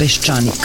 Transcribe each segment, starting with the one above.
Peščanik.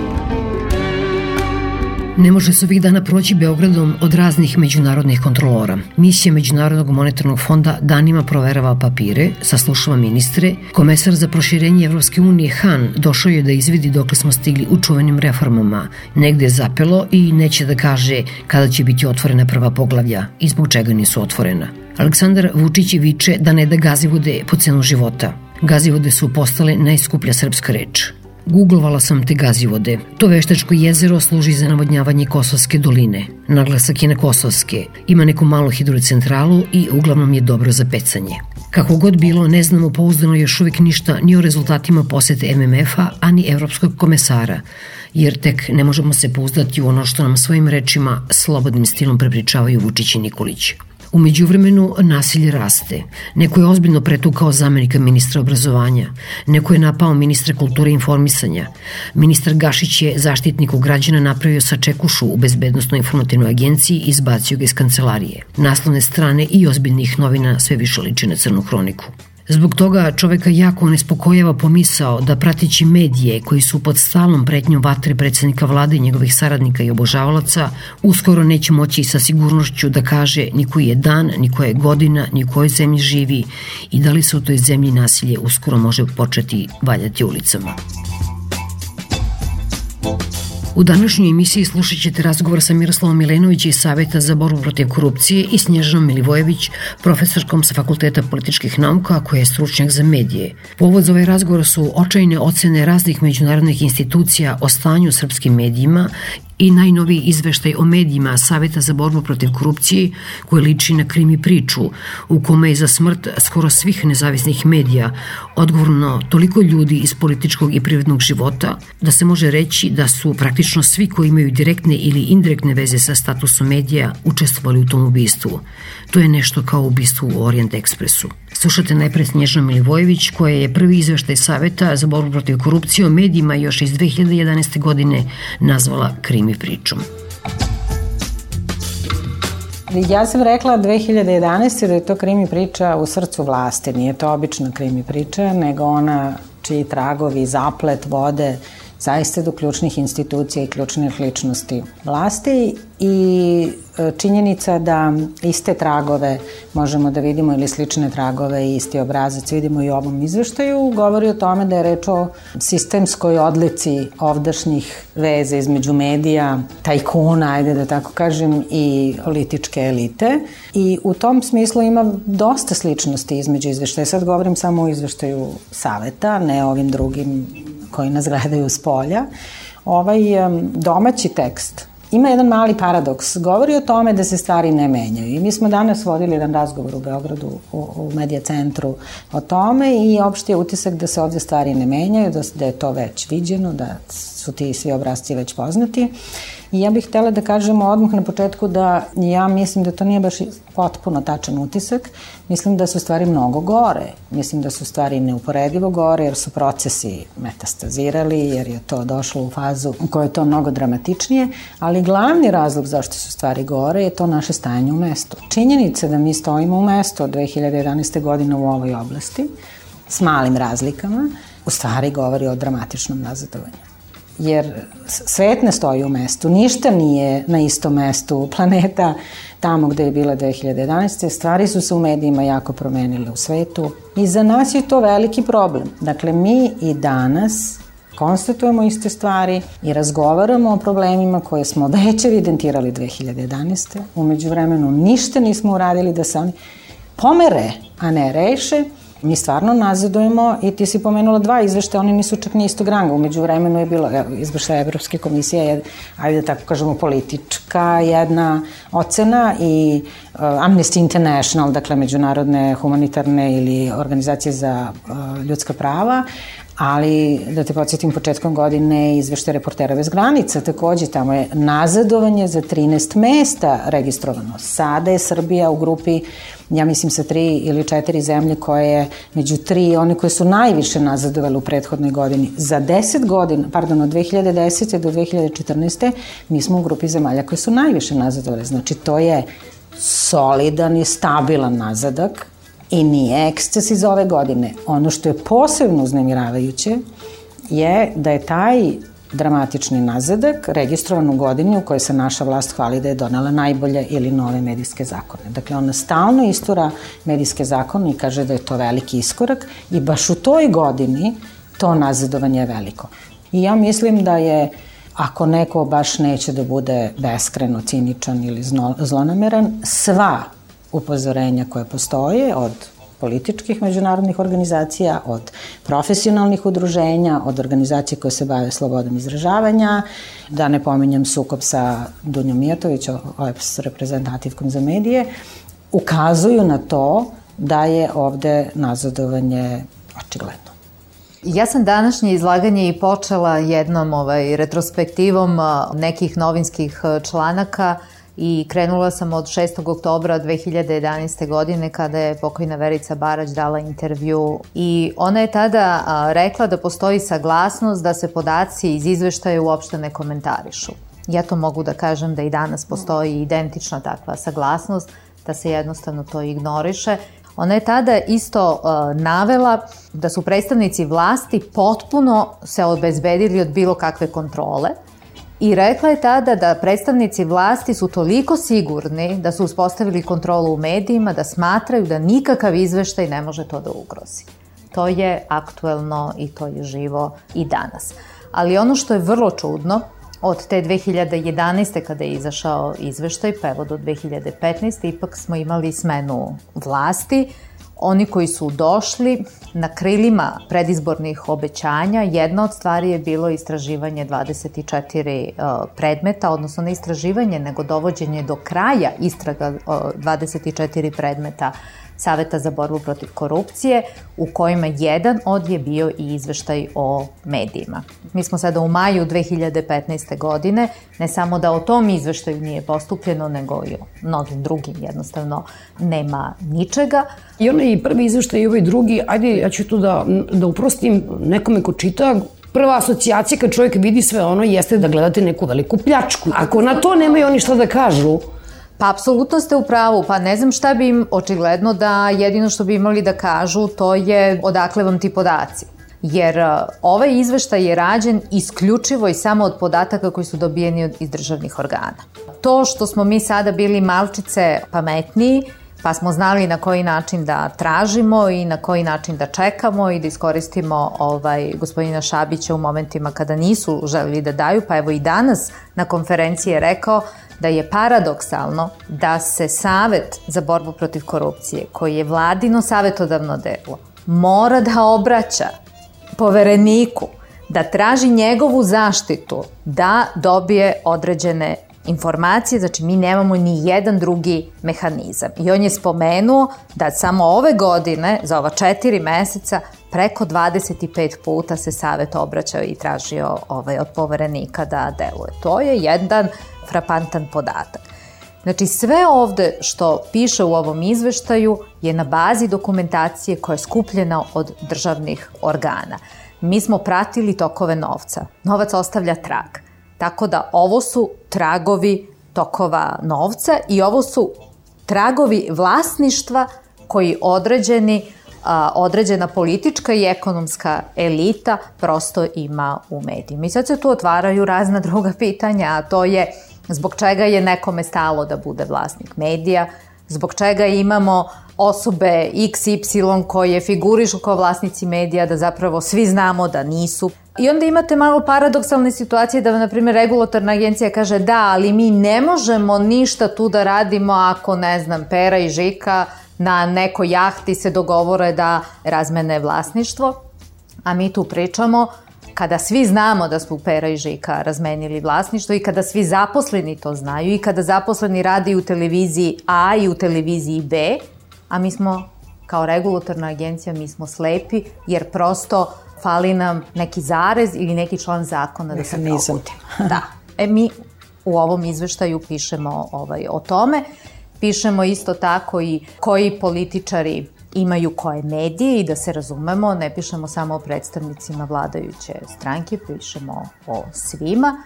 Ne može se ovih dana proći Beogradom od raznih međunarodnih kontrolora. Misija Međunarodnog monetarnog fonda danima proverava papire, saslušava ministre, komesar za proširenje Evropske unije Han došao je da izvidi dokle smo stigli u čuvenim reformama. Negde je zapelo i neće da kaže kada će biti otvorena prva poglavlja i zbog čega nisu otvorena. Aleksandar Vučić viče da ne da gazivode po cenu života. Gazivode su postale najskuplja srpska reč. Googlovala sam te gazivode. To veštačko jezero služi za navodnjavanje Kosovske doline. Naglasak je na Kosovske. Ima neku malu hidrocentralu i uglavnom je dobro za pecanje. Kako god bilo, ne znamo pouzdano još uvijek ništa ni o rezultatima posete MMF-a, ani Evropskog komesara, jer tek ne možemo se pouzdati u ono što nam svojim rečima slobodnim stilom prepričavaju Vučić i Nikolić. Umeđu vremenu nasilje raste. Neko je ozbiljno pretukao zamenika ministra obrazovanja. Neko je napao ministra kulture i informisanja. Ministar Gašić je zaštitniku građana napravio sa čekušu u Bezbednostnoj informativnoj agenciji i izbacio ga iz kancelarije. Naslovne strane i ozbiljnih novina sve više liče na crnu hroniku. Zbog toga čoveka jako nespokojava pomisao da pratići medije koji su pod stalnom pretnjom vatre predsednika vlade i njegovih saradnika i obožavalaca uskoro neće moći sa sigurnošću da kaže ni koji je dan, ni koja je godina, ni u kojoj zemlji živi i da li se u toj zemlji nasilje uskoro može početi valjati ulicama. U današnjoj emisiji slušat ćete razgovor sa Miroslavom Milenović iz Saveta za borbu protiv korupcije i Snježanom Milivojević, profesorkom sa Fakulteta političkih nauka koja je stručnjak za medije. Povod za ovaj razgovor su očajne ocene raznih međunarodnih institucija o stanju srpskim medijima i najnoviji izveštaj o medijima Saveta za borbu protiv korupcije koji liči na krimi priču u kome je za smrt skoro svih nezavisnih medija odgovorno toliko ljudi iz političkog i privrednog života da se može reći da su praktično svi koji imaju direktne ili indirektne veze sa statusom medija učestvovali u tom ubistvu. To je nešto kao ubistvo u Orient Expressu. Slušate najpre Snježna Milivojević koja je prvi izveštaj Saveta za borbu protiv korupcije o medijima još iz 2011. godine nazvala krimi pričom. Ja sam rekla 2011. da je to krimi priča u srcu vlasti. Nije to obična krimi priča, nego ona čiji tragovi, zaplet vode zaista do ključnih institucija i ključnih ličnosti vlasti i e, činjenica da iste tragove možemo da vidimo ili slične tragove i isti obrazac vidimo i u ovom izveštaju, govori o tome da je reč o sistemskoj odlici ovdašnjih veze između medija, tajkuna, ajde da tako kažem, i političke elite. I u tom smislu ima dosta sličnosti između izveštaja. Sad govorim samo o izveštaju saveta, ne ovim drugim koji nas gledaju s polja. Ovaj domaći tekst ima jedan mali paradoks. Govori o tome da se stvari ne menjaju. I mi smo danas vodili jedan razgovor u Beogradu, u, u medija centru o tome i opšte je utisak da se ovde stvari ne menjaju, da, da je to već viđeno, da su ti svi obrazci već poznati. I ja bih htela da kažem odmah na početku da ja mislim da to nije baš potpuno tačan utisak. Mislim da su stvari mnogo gore. Mislim da su stvari neuporedivo gore jer su procesi metastazirali, jer je to došlo u fazu u kojoj je to mnogo dramatičnije, ali glavni razlog zašto su stvari gore je to naše stajanje u mestu. Činjenica da mi stojimo u mestu od 2011. godine u ovoj oblasti s malim razlikama, u stvari govori o dramatičnom nazadovanju jer svet ne stoji u mestu, ništa nije na istom mestu, planeta tamo gde je bila 2011. Stvari su se u medijima jako promenile u svetu i za nas je to veliki problem. Dakle, mi i danas konstatujemo iste stvari i razgovaramo o problemima koje smo već evidentirali 2011. Umeđu vremenu ništa nismo uradili da se oni pomere, a ne reše, mi stvarno nazadujemo i ti si pomenula dva izveštaja, oni nisu čak ni istog ranga. Umeđu vremenu je bilo, evo, izveštaja Evropske komisije je, ajde da tako kažemo, politička jedna ocena i uh, Amnesty International, dakle međunarodne humanitarne ili organizacije za uh, ljudska prava, ali da te podsjetim početkom godine izvešte reportera bez granica, takođe tamo je nazadovanje za 13 mesta registrovano. Sada je Srbija u grupi ja mislim sa tri ili četiri zemlje koje je među tri, one koje su najviše nazadovali u prethodnoj godini. Za 10 godina, pardon, od 2010. do 2014. mi smo u grupi zemalja koje su najviše nazadovali. Znači to je solidan i stabilan nazadak i nije eksces iz ove godine. Ono što je posebno uznemiravajuće je da je taj dramatični nazadak registrovan u godini u kojoj se naša vlast hvali da je donela najbolje ili nove medijske zakone. Dakle, ona stalno istura medijske zakone i kaže da je to veliki iskorak i baš u toj godini to nazadovanje je veliko. I ja mislim da je ako neko baš neće da bude beskreno ciničan ili zlonameran, sva upozorenja koje postoje od političkih međunarodnih organizacija, od profesionalnih udruženja, od organizacije koje se bave slobodom izražavanja, da ne pominjem sukob sa Dunjom Mijatović, OEPS reprezentativkom za medije, ukazuju na to da je ovde nazadovanje očigledno. Ja sam današnje izlaganje i počela jednom ovaj, retrospektivom nekih novinskih članaka i krenula sam od 6. oktobra 2011. godine kada je pokojna Verica Barać dala intervju i ona je tada rekla da postoji saglasnost da se podaci iz izveštaja uopšte ne komentarišu. Ja to mogu da kažem da i danas postoji identična takva saglasnost, da se jednostavno to ignoriše. Ona je tada isto uh, navela da su predstavnici vlasti potpuno se obezbedili od bilo kakve kontrole, I rekla je tada da predstavnici vlasti su toliko sigurni da su uspostavili kontrolu u medijima da smatraju da nikakav izveštaj ne može to da ugrozi. To je aktuelno i to je živo i danas. Ali ono što je vrlo čudno, od te 2011. kada je izašao izveštaj, pa evo do 2015. ipak smo imali smenu vlasti, oni koji su došli na krilima predizbornih obećanja, jedna od stvari je bilo istraživanje 24 uh, predmeta, odnosno ne istraživanje, nego dovođenje do kraja istraga 24 predmeta Saveta za borbu protiv korupcije, u kojima jedan od je bio i izveštaj o medijima. Mi smo sada u maju 2015. godine, ne samo da o tom izveštaju nije postupljeno, nego i o mnogim drugim jednostavno nema ničega. I onaj prvi izveštaj i ovaj drugi, ajde ja ću tu da, da uprostim nekome ko čita, prva asocijacija kad čovjek vidi sve ono jeste da gledate neku veliku pljačku. Ako na to nemaju oni šta da kažu, Pa apsolutno ste u pravu, pa ne znam šta bi im očigledno da jedino što bi imali da kažu to je odakle vam ti podaci. Jer uh, ovaj izveštaj je rađen isključivo i samo od podataka koji su dobijeni iz državnih organa. To što smo mi sada bili malčice pametniji, pa smo znali na koji način da tražimo i na koji način da čekamo i da iskoristimo ovaj, gospodina Šabića u momentima kada nisu želeli da daju, pa evo i danas na konferenciji je rekao da je paradoksalno da se Savet za borbu protiv korupcije, koji je vladino savetodavno delo, mora da obraća povereniku da traži njegovu zaštitu da dobije određene informacije, znači mi nemamo ni jedan drugi mehanizam. I on je spomenuo da samo ove godine, za ova četiri meseca, preko 25 puta se savet obraćao i tražio ovaj, od poverenika da deluje. To je jedan frapantan podatak. Znači sve ovde što piše u ovom izveštaju je na bazi dokumentacije koja je skupljena od državnih organa. Mi smo pratili tokove novca. Novac ostavlja trag. Tako da ovo su tragovi tokova novca i ovo su tragovi vlasništva koji određeni a, određena politička i ekonomska elita prosto ima u medijima. I sad se tu otvaraju razna druga pitanja, a to je zbog čega je nekome stalo da bude vlasnik medija, zbog čega imamo osobe XY koje figurišu kao vlasnici medija, da zapravo svi znamo da nisu. I onda imate malo paradoksalne situacije da, na primjer, regulatorna agencija kaže da, ali mi ne možemo ništa tu da radimo ako, ne znam, Pera i Žika na nekoj jahti se dogovore da razmene vlasništvo, a mi tu pričamo kada svi znamo da smo Pera i Žika razmenili vlasništvo i kada svi zaposleni to znaju i kada zaposleni radi u televiziji A i u televiziji B, a mi smo kao regulatorna agencija, mi smo slepi jer prosto fali nam neki zarez ili neki član zakona da se progudi. Da. E mi u ovom izveštaju pišemo ovaj, o tome. Pišemo isto tako i koji političari imaju koje medije i da se razumemo, ne pišemo samo o predstavnicima vladajuće stranke, pišemo o svima,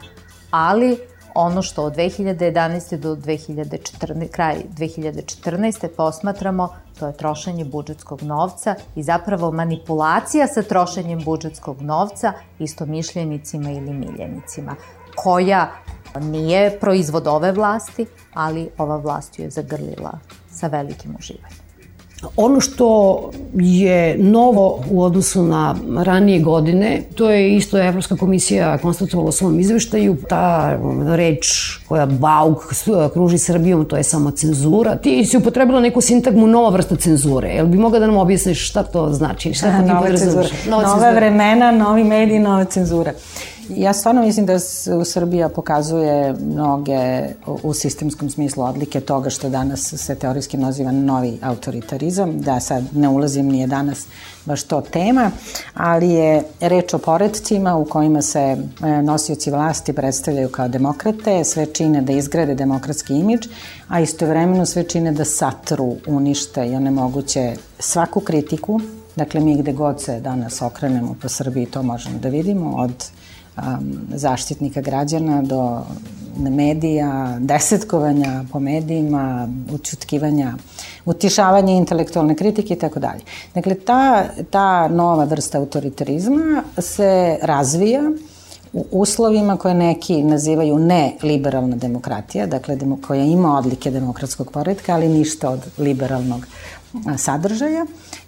ali ono što od 2011. do 2014, kraj 2014. posmatramo, to je trošenje budžetskog novca i zapravo manipulacija sa trošenjem budžetskog novca istomišljenicima ili miljenicima, koja nije proizvod ove vlasti, ali ova vlast ju je zagrlila sa velikim uživanjem. Ono što je novo u odnosu na ranije godine, to je isto Evropska komisija konstatovala u svom izveštaju, ta reč koja bauk kruži Srbijom, to je samo cenzura. Ti si upotrebila neku sintagmu nova vrsta cenzure. Jel bi mogla da nam objasniš šta to znači? Šta da, nova cenzura. Nova, nova vremena, novi mediji, nova cenzura. Ja stvarno mislim da Srbija pokazuje mnoge u sistemskom smislu odlike toga što danas se teorijski naziva novi autoritarizam, da sad ne ulazim, nije danas baš to tema, ali je reč o poredcima u kojima se e, nosioci vlasti predstavljaju kao demokrate, sve čine da izgrade demokratski imidž, a istovremeno sve čine da satru, unište i onemoguće svaku kritiku, Dakle, mi gde god se danas okrenemo po Srbiji, to možemo da vidimo, od um, zaštitnika građana do medija, desetkovanja po medijima, učutkivanja, utišavanja intelektualne kritike i tako dalje. Dakle, ta, ta nova vrsta autoritarizma se razvija u uslovima koje neki nazivaju ne liberalna demokratija, dakle koja ima odlike demokratskog poredka, ali ništa od liberalnog sadržaja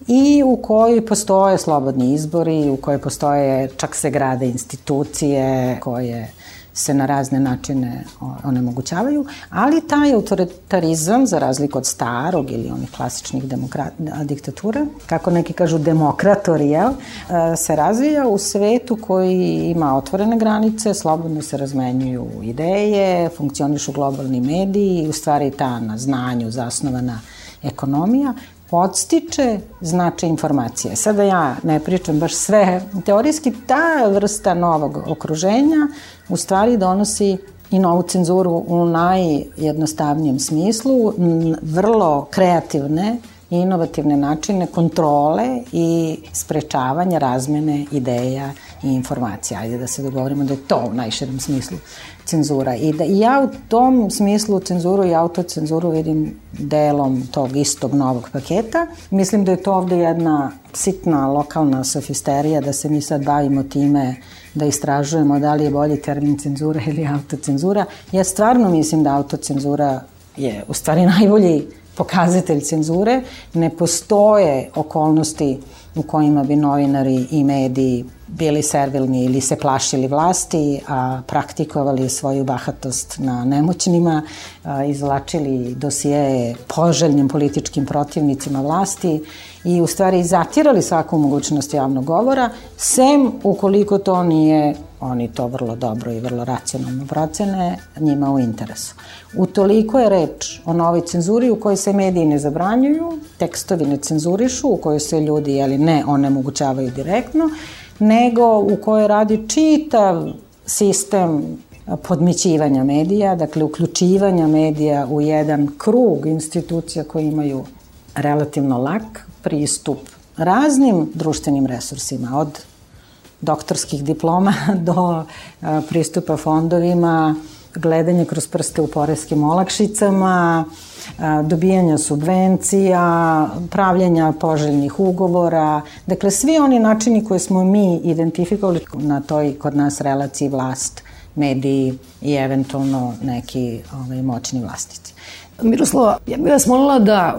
i u kojoj postoje slobodni izbori, u kojoj postoje, čak se grade institucije koje se na razne načine onemogućavaju, ali taj autoritarizam, za razliku od starog ili onih klasičnih diktatura, kako neki kažu demokratori, jel, e, se razvija u svetu koji ima otvorene granice, slobodno se razmenjuju ideje, funkcionišu globalni mediji i u stvari ta na znanju zasnovana ekonomija podstiče značaj informacije. Sada ja ne pričam baš sve, teorijski ta vrsta novog okruženja u stvari donosi i novu cenzuru u najjednostavnijem smislu, vrlo kreativne i inovativne načine kontrole i sprečavanja razmene ideja i informacija. Ajde da se dogovorimo da je to u najširem smislu cenzura. I, da, ja u tom smislu cenzuru i autocenzuru vidim delom tog istog novog paketa. Mislim da je to ovde jedna sitna lokalna sofisterija da se mi sad bavimo time da istražujemo da li je bolji termin cenzura ili autocenzura. Ja stvarno mislim da autocenzura je u stvari najbolji pokazatelj cenzure. Ne postoje okolnosti u kojima bi novinari i mediji bili servilni ili se plašili vlasti, a praktikovali svoju bahatost na nemoćnima, a, izvlačili dosijeje poželjnim političkim protivnicima vlasti i u stvari zatirali svaku mogućnost javnog govora, sem ukoliko to nije, oni to vrlo dobro i vrlo racionalno procene, njima u interesu. Utoliko je reč o novoj cenzuri u kojoj se mediji ne zabranjuju, tekstovi ne cenzurišu, u kojoj se ljudi jeli, ne onemogućavaju direktno, nego u kojoj radi čitav sistem podmićivanja medija, dakle uključivanja medija u jedan krug institucija koji imaju relativno lak pristup raznim društvenim resursima, od doktorskih diploma do pristupa fondovima, gledanje kroz prste u poreskim olakšicama, dobijanja subvencija, pravljanja poželjnih ugovora, dakle svi oni načini koje smo mi identifikovali na toj kod nas relaciji vlast, mediji i eventualno neki ovaj, moćni vlastici. Miroslava, ja bih vas molila da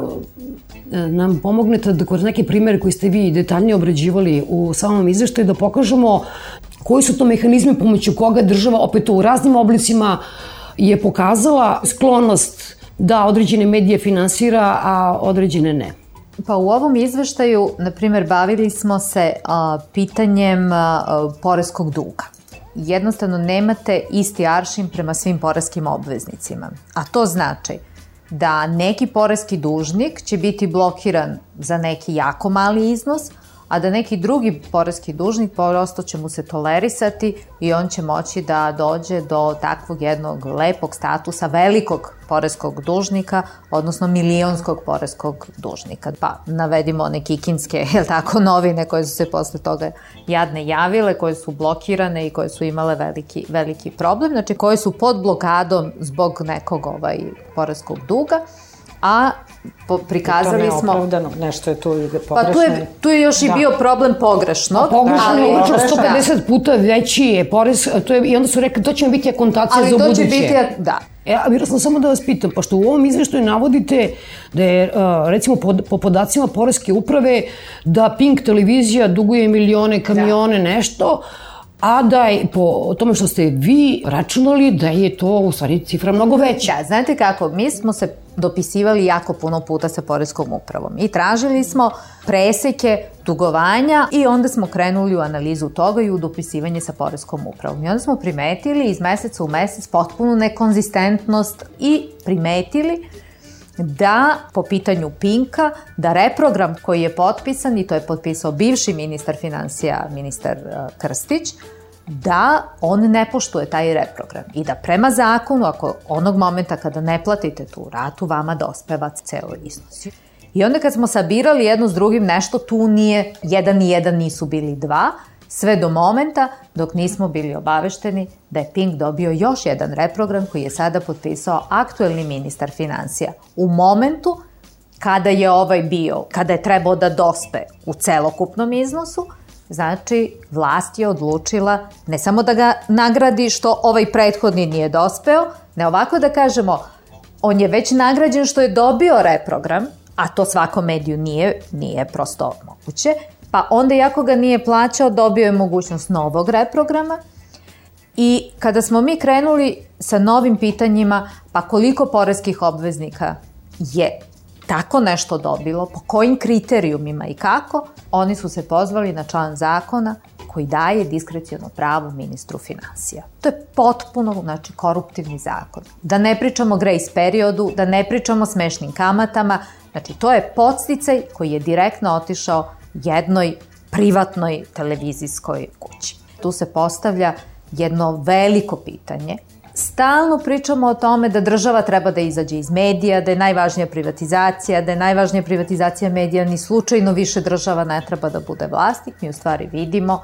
e, nam pomognete da kroz neke primere koji ste vi detaljnije obrađivali u samom izveštaju da pokažemo Koji su to mehanizmi pomoću koga država opet u raznim oblicima je pokazala sklonost da određene medije finansira, a određene ne? Pa u ovom izveštaju, na primer, bavili smo se a, pitanjem a, poreskog duga. Jednostavno nemate isti aršin prema svim poreskim obveznicima. A to znači da neki poreski dužnik će biti blokiran za neki jako mali iznos, a da neki drugi poreski dužnik prosto će mu se tolerisati i on će moći da dođe do takvog jednog lepog statusa velikog poreskog dužnika, odnosno milionskog poreskog dužnika. Pa navedimo one kikinske, jel tako, novine koje su se posle toga jadne javile, koje su blokirane i koje su imale veliki, veliki problem, znači koje su pod blokadom zbog nekog ovaj poreskog duga a po, prikazali smo... Opravdano, nešto je tu i pogrešno. Pa tu je, tu je još da. i bio problem pogrešno. A pogrešno ali, je učeo 150 puta veći je porez, to je, i onda su rekli to će biti akontacija za buduće. Ali to će biti, da. E, a sam samo da vas pitam, pošto u ovom izveštaju navodite da je, recimo, po, po podacima Poreske uprave, da Pink televizija duguje milione kamione, da. nešto, a da je po tome što ste vi računali da je to u stvari cifra mnogo veća. Da, znate kako, mi smo se dopisivali jako puno puta sa Poreskom upravom i tražili smo preseke dugovanja i onda smo krenuli u analizu toga i u dopisivanje sa Poreskom upravom. I onda smo primetili iz meseca u mesec potpunu nekonzistentnost i primetili da po pitanju Pinka, da reprogram koji je potpisan, i to je potpisao bivši ministar financija, ministar uh, Krstić, da on ne poštuje taj reprogram i da prema zakonu, ako onog momenta kada ne platite tu ratu, vama dospeva ceo iznos. I onda kad smo sabirali jedno s drugim nešto, tu nije, jedan i jedan nisu bili dva, sve do momenta dok nismo bili obavešteni da je Pink dobio još jedan reprogram koji je sada potpisao aktuelni ministar financija. U momentu kada je ovaj bio, kada je trebao da dospe u celokupnom iznosu, Znači, vlast je odlučila ne samo da ga nagradi što ovaj prethodni nije dospeo, ne ovako da kažemo, on je već nagrađen što je dobio reprogram, a to svakom mediju nije, nije prosto moguće, pa onda iako ga nije plaćao, dobio je mogućnost novog reprograma i kada smo mi krenuli sa novim pitanjima, pa koliko poreskih obveznika je tako nešto dobilo, po kojim kriterijumima i kako, oni su se pozvali na član zakona koji daje diskrecijono pravo ministru financija. To je potpuno, znači, koruptivni zakon. Da ne pričamo grace periodu, da ne pričamo smešnim kamatama, znači, to je podsticaj koji je direktno otišao jednoj privatnoj televizijskoj kući. Tu se postavlja jedno veliko pitanje Stalno pričamo o tome da država treba da izađe iz medija, da je najvažnija privatizacija, da je najvažnija privatizacija medija, ni slučajno više država ne treba da bude vlasnik. Mi u stvari vidimo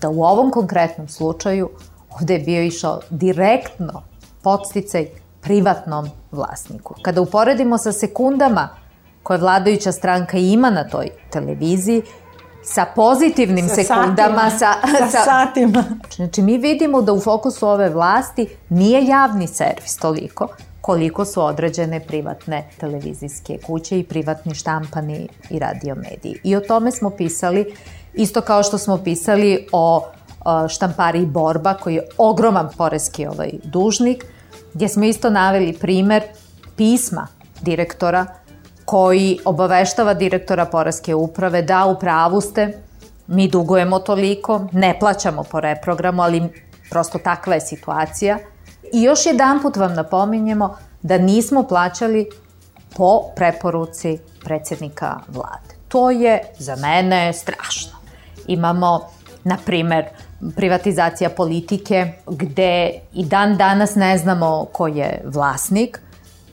da u ovom konkretnom slučaju ovde je bio išao direktno podsticaj privatnom vlasniku. Kada uporedimo sa sekundama koje vladajuća stranka ima na toj televiziji, sa pozitivnim sa sekundama, satima. sa, sa, sa satima. Znači, mi vidimo da u fokusu ove vlasti nije javni servis toliko, koliko su određene privatne televizijske kuće i privatni štampani i radio mediji. I o tome smo pisali, isto kao što smo pisali o štampari Borba, koji je ogroman poreski ovaj dužnik, gdje smo isto naveli primer pisma direktora koji obaveštava direktora Poreske uprave da u pravu ste, mi dugujemo toliko, ne plaćamo po reprogramu, ali prosto takva je situacija. I još jedan put vam napominjemo da nismo plaćali po preporuci predsednika vlade. To je za mene strašno. Imamo, na primer, privatizacija politike gde i dan danas ne znamo ko je vlasnik.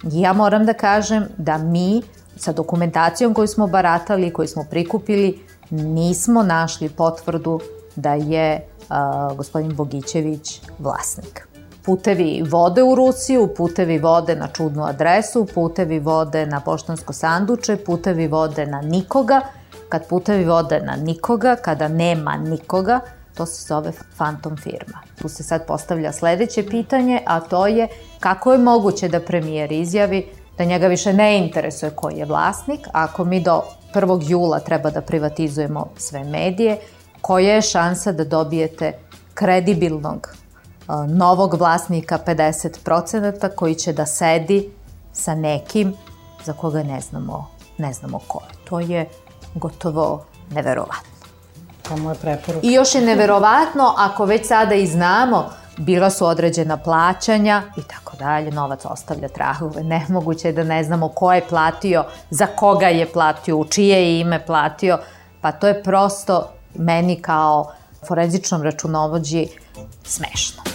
Ja moram da kažem da mi sa dokumentacijom koju smo baratali, koju smo prikupili, nismo našli potvrdu da je uh, gospodin Bogićević vlasnik. Putevi vode u Rusiju, putevi vode na čudnu adresu, putevi vode na poštansko sanduče, putevi vode na nikoga. Kad putevi vode na nikoga, kada nema nikoga, to se zove fantom firma. Tu se sad postavlja sledeće pitanje, a to je kako je moguće da premijer izjavi da njega više ne interesuje koji je vlasnik. Ako mi do 1. jula treba da privatizujemo sve medije, koja je šansa da dobijete kredibilnog novog vlasnika 50% koji će da sedi sa nekim za koga ne znamo, ne znamo ko je. To je gotovo neverovatno. To mu je preporuka. I još je neverovatno ako već sada i znamo bila su određena plaćanja i tako dalje, novac ostavlja tragove, nemoguće je da ne znamo ko je platio, za koga je platio, u čije je ime platio, pa to je prosto meni kao forenzičnom računovođi smešno.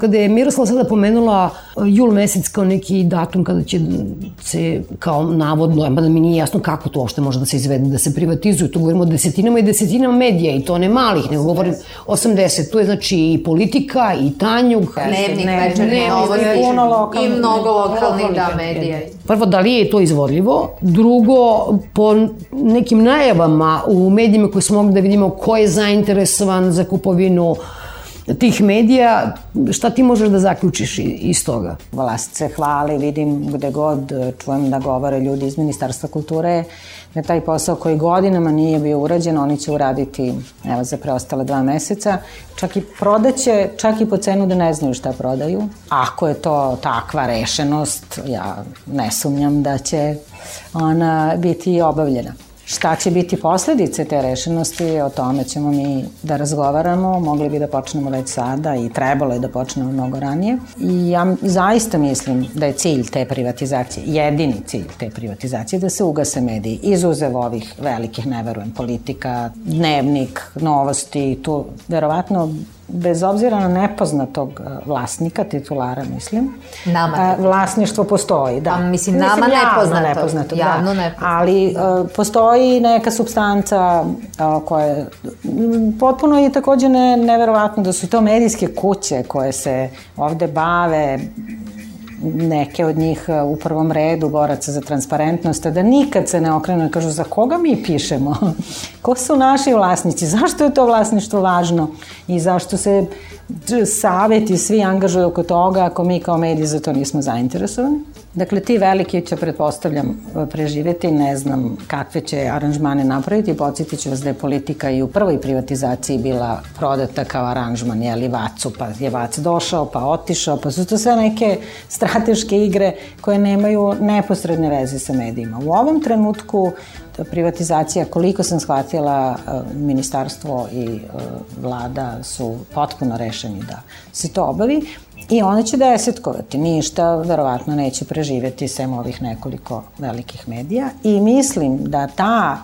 Kada je Miroslava sada pomenula uh, jul mesec kao neki datum kada će se kao navodno, mada mi nije jasno kako to uopšte može da se izvede, da se privatizuju, tu govorimo o desetinama i desetinama medija i to ne malih, nego govorim 80, tu je znači i politika i tanjug. Dnevnik, večerni, novosti i mnogo lokalnih da, medija. Prvo, da li je to izvodljivo? Drugo, po nekim najavama u medijima koje smo mogli da vidimo ko je zainteresovan za kupovinu uh, tih medija, šta ti možeš da zaključiš iz toga? Vlast hvali, vidim gde god čujem da govore ljudi iz Ministarstva kulture, da taj posao koji godinama nije bio urađen, oni će uraditi evo, za preostale dva meseca. Čak i prodaće, čak i po cenu da ne znaju šta prodaju. Ako je to takva rešenost, ja ne sumnjam da će ona biti obavljena. Šta će biti posledice te rešenosti, o tome ćemo mi da razgovaramo, mogli bi da počnemo već sada i trebalo je da počnemo mnogo ranije. I ja zaista mislim da je cilj te privatizacije, jedini cilj te privatizacije, da se ugase mediji, izuzev ovih velikih, ne verujem, politika, dnevnik, novosti, tu verovatno bez obzira na nepoznatog e, vlasnika, titulara, mislim. Nama. E, vlasništvo postoji, da. A, mislim, nama mislim, nepoznato. nepoznato. Javno da. nepoznato. Ali uh, postoji neka substanca uh, koja je potpuno je takođe ne, neverovatno da su to medijske kuće koje se ovde bave neke od njih e, u prvom redu boraca za transparentnost, da nikad se ne okrenu i kažu za koga mi pišemo, ko su naši vlasnici, zašto je to vlasništvo važno? I zašto se saveti svi angažuju oko toga ako mi kao mediji za to nismo zainteresovani. Dakle, ti veliki će, pretpostavljam, preživeti, ne znam kakve će aranžmane napraviti. Podsjetit ću vas da je politika i u prvoj privatizaciji bila prodata kao aranžman, jeli, Vacu, pa je Vac došao, pa otišao, pa su to sve neke strateške igre koje nemaju neposredne veze sa medijima. U ovom trenutku privatizacija, koliko sam shvatila, e, ministarstvo i e, vlada su potpuno rešeni da se to obavi. I ona će desetkovati, ništa verovatno neće preživeti sem ovih nekoliko velikih medija i mislim da ta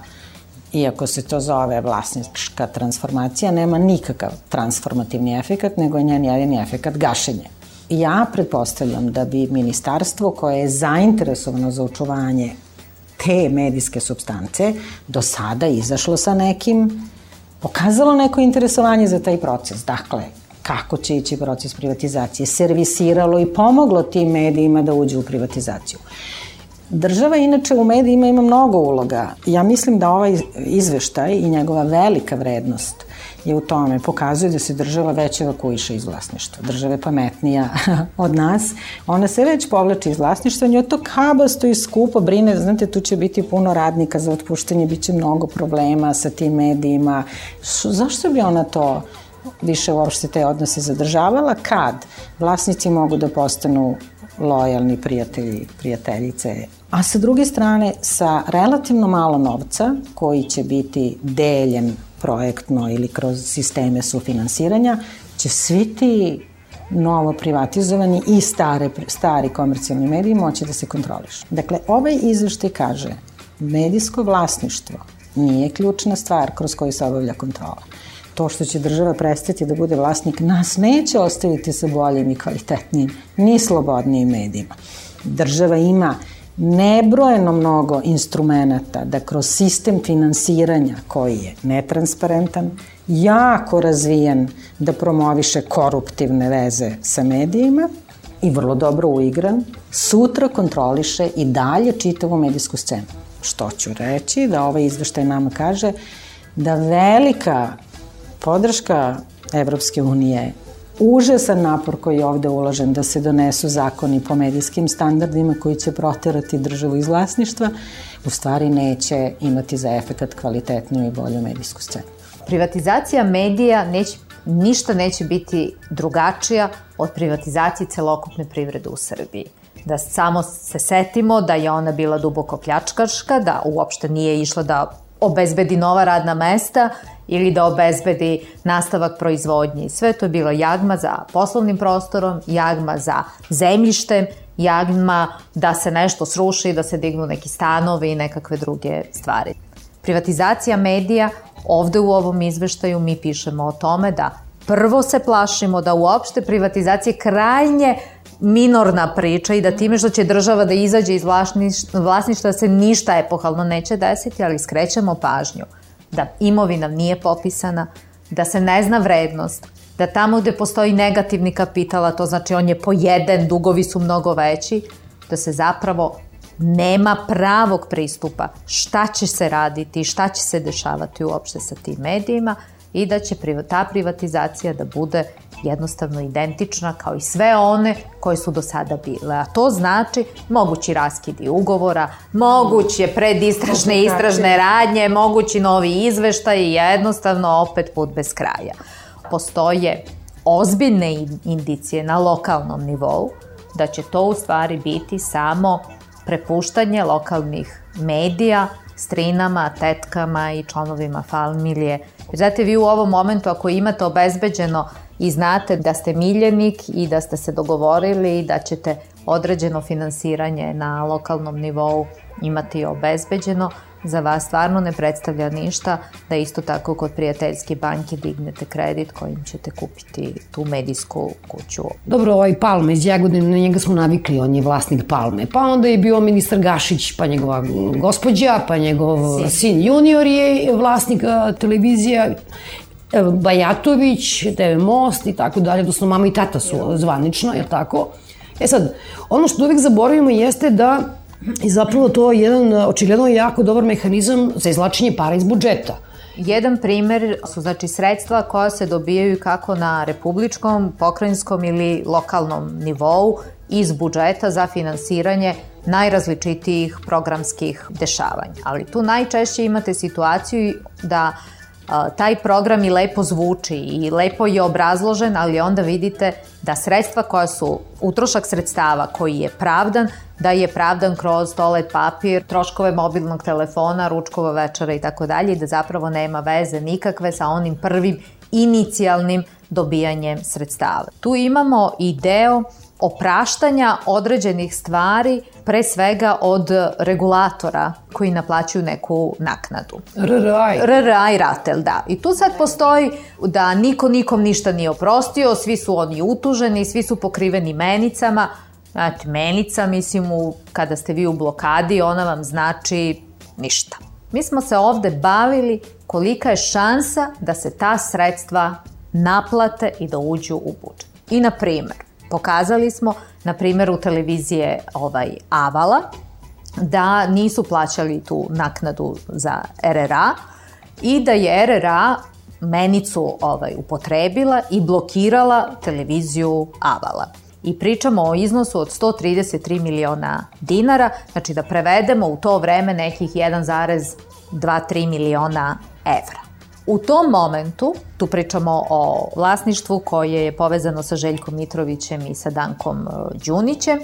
iako se to zove vlasnička transformacija, nema nikakav transformativni efekat, nego je njen jedini efekat gašenje. Ja pretpostavljam da bi ministarstvo koje je zainteresovano za očuvanje te medijske substance do sada izašlo sa nekim, pokazalo neko interesovanje za taj proces. Dakle, kako će ići proces privatizacije, servisiralo i pomoglo tim medijima da uđu u privatizaciju. Država inače u medijima ima mnogo uloga. Ja mislim da ovaj izveštaj i njegova velika vrednost je u tome. Pokazuje da se država već evakuiše iz vlasništva. Država je pametnija od nas. Ona se već povlači iz vlasništva. Njoj to kabasto i skupo brine. Znate, tu će biti puno radnika za otpuštanje, bit će mnogo problema sa tim medijima. Š, zašto bi ona to više uopšte te odnose zadržavala kad vlasnici mogu da postanu lojalni prijatelji, prijateljice. A sa druge strane, sa relativno malo novca koji će biti deljen projektno ili kroz sisteme sufinansiranja, će svi ti novo privatizovani i stare, stari komercijalni mediji moći da se kontrolišu. Dakle, ovaj izveštaj kaže medijsko vlasništvo nije ključna stvar kroz koju se obavlja kontrola to što će država prestati da bude vlasnik nas neće ostaviti sa boljim i kvalitetnijim, ni slobodnijim medijima. Država ima nebrojeno mnogo instrumenta da kroz sistem finansiranja koji je netransparentan, jako razvijen da promoviše koruptivne veze sa medijima i vrlo dobro uigran, sutra kontroliše i dalje čitavu medijsku scenu. Što ću reći da ovaj izveštaj nama kaže da velika podrška Evropske unije užasan napor koji je ovde uložen da se donesu zakoni po medijskim standardima koji će proterati državu iz vlasništva, u stvari neće imati za efekat kvalitetniju i bolju medijsku scenu. Privatizacija medija neće, ništa neće biti drugačija od privatizacije celokupne privrede u Srbiji da samo se setimo da je ona bila duboko pljačkaška, da uopšte nije išla da obezbedi nova radna mesta ili da obezbedi nastavak proizvodnje. Sve to je bilo jagma za poslovnim prostorom, jagma za zemljištem, jagma da se nešto sruši, da se dignu neki stanovi i nekakve druge stvari. Privatizacija medija, ovde u ovom izveštaju mi pišemo o tome da prvo se plašimo da uopšte privatizacije krajnje minorna priča i da time što će država da izađe iz vlasništva se ništa epohalno neće desiti, ali skrećemo pažnju da imovina nije popisana, da se ne zna vrednost, da tamo gde postoji negativni kapital, a to znači on je pojeden, dugovi su mnogo veći, da se zapravo nema pravog pristupa šta će se raditi, šta će se dešavati uopšte sa tim medijima i da će ta privatizacija da bude jednostavno identična kao i sve one koje su do sada bile. A to znači mogući raskidi ugovora, moguće predistražne i istražne radnje, mogući novi izveštaj i jednostavno opet put bez kraja. Postoje ozbiljne indicije na lokalnom nivou da će to u stvari biti samo prepuštanje lokalnih medija strinama, tetkama i članovima familije. Znate, vi u ovom momentu ako imate obezbeđeno i znate da ste miljenik i da ste se dogovorili da ćete određeno finansiranje na lokalnom nivou imati obezbeđeno, za vas stvarno ne predstavlja ništa da isto tako kod prijateljske banke dignete kredit kojim ćete kupiti tu medijsku kuću. Dobro, ovaj Palme iz Jagodine, na njega smo navikli, on je vlasnik Palme. Pa onda je bio ministar Gašić, pa njegova gospođa, pa njegov sin, sin junior je vlasnik televizija Bajatović, TV Most i tako dalje, odnosno mama i tata su zvanično, je tako? E sad, ono što uvijek zaboravimo jeste da I zapravo to je jedan očigledno jako dobar mehanizam za izlačenje para iz budžeta. Jedan primer su znači sredstva koja se dobijaju kako na republičkom, pokrajinskom ili lokalnom nivou iz budžeta za finansiranje najrazličitijih programskih dešavanja. Ali tu najčešće imate situaciju da taj program i lepo zvuči i lepo je obrazložen, ali onda vidite da sredstva koja su, utrošak sredstava koji je pravdan, da je pravdan kroz toalet papir, troškove mobilnog telefona, ručkova večera i tako dalje i da zapravo nema veze nikakve sa onim prvim inicijalnim dobijanjem sredstava. Tu imamo i deo opraštanja određenih stvari, pre svega od regulatora koji naplaćuju neku naknadu. RRA. RRA i RATEL, da. I tu sad postoji da niko nikom ništa nije oprostio, svi su oni utuženi, svi su pokriveni menicama. Znate, menica, mislim, u, kada ste vi u blokadi, ona vam znači ništa. Mi smo se ovde bavili kolika je šansa da se ta sredstva naplate i da uđu u budžet. I, na primer, Pokazali smo, na primjeru televizije ovaj, Avala, da nisu plaćali tu naknadu za RRA i da je RRA menicu ovaj, upotrebila i blokirala televiziju Avala. I pričamo o iznosu od 133 miliona dinara, znači da prevedemo u to vreme nekih 1,2-3 miliona evra. U tom momentu, tu pričamo o vlasništvu koje je povezano sa Željkom Mitrovićem i sa Dankom e, Đunićem,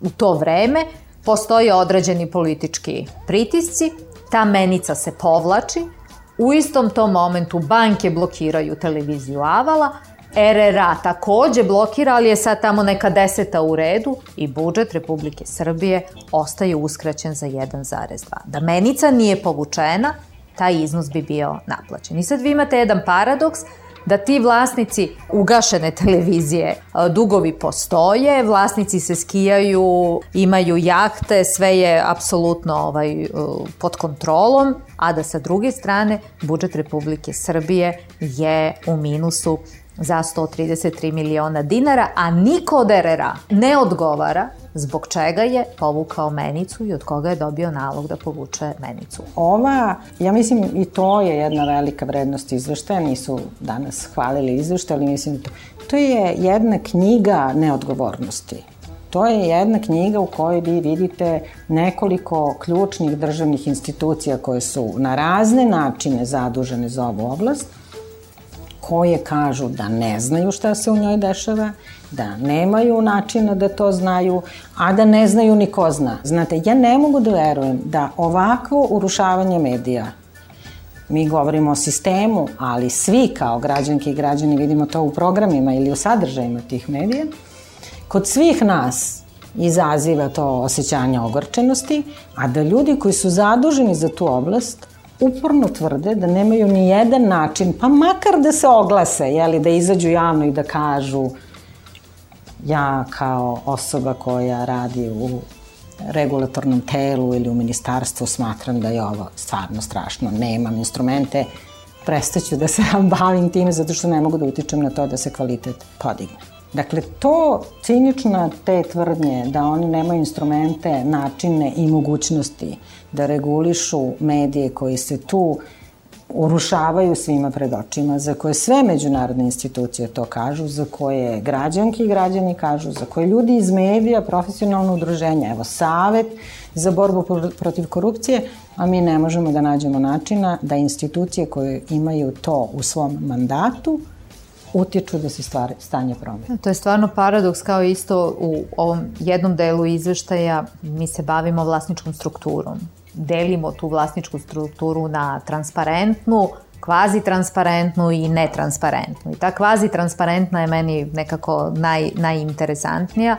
u to vreme postoje određeni politički pritisci, ta menica se povlači, u istom tom momentu banke blokiraju televiziju Avala, RRA takođe blokira, ali je sad tamo neka deseta u redu i budžet Republike Srbije ostaje uskraćen za 1,2. Da menica nije povučena, taj iznos bi bio naplaćen. I sad vi imate jedan paradoks da ti vlasnici ugašene televizije dugovi postoje, vlasnici se skijaju, imaju jahte, sve je apsolutno ovaj, pod kontrolom, a da sa druge strane budžet Republike Srbije je u minusu za 133 miliona dinara, a niko od RRA ne odgovara zbog čega je povukao menicu i od koga je dobio nalog da povuče menicu. Ova, ja mislim i to je jedna velika vrednost izveštaja, nisu danas hvalili izveštaj, ali mislim to, to je jedna knjiga neodgovornosti. To je jedna knjiga u kojoj vi vidite nekoliko ključnih državnih institucija koje su na razne načine zadužene za ovu oblast, koje kažu da ne znaju šta se u njoj dešava, da nemaju načina da to znaju, a da ne znaju ni ko zna. Znate, ja ne mogu da verujem da ovakvo urušavanje medija, mi govorimo o sistemu, ali svi kao građanki i građani vidimo to u programima ili u sadržajima tih medija, kod svih nas izaziva to osjećanje ogorčenosti, a da ljudi koji su zaduženi za tu oblast uporno tvrde da nemaju ni jedan način, pa makar da se oglase, jeli, da izađu javno i da kažu ja kao osoba koja radi u regulatornom telu ili u ministarstvu smatram da je ovo stvarno strašno. Nemam instrumente, prestaću da se bavim time zato što ne mogu da utičem na to da se kvalitet podigne. Dakle, to cinično te tvrdnje da oni nemaju instrumente, načine i mogućnosti da regulišu medije koji se tu urušavaju svima pred očima, za koje sve međunarodne institucije to kažu, za koje građanki i građani kažu, za koje ljudi iz medija, profesionalno udruženje, evo Savet za borbu protiv korupcije, a mi ne možemo da nađemo načina da institucije koje imaju to u svom mandatu utječu da se stvari, stanje promene. To je stvarno paradoks kao isto u ovom jednom delu izveštaja mi se bavimo vlasničkom strukturom. Delimo tu vlasničku strukturu na transparentnu, kvazi transparentnu i netransparentnu. I ta kvazi transparentna je meni nekako naj, najinteresantnija,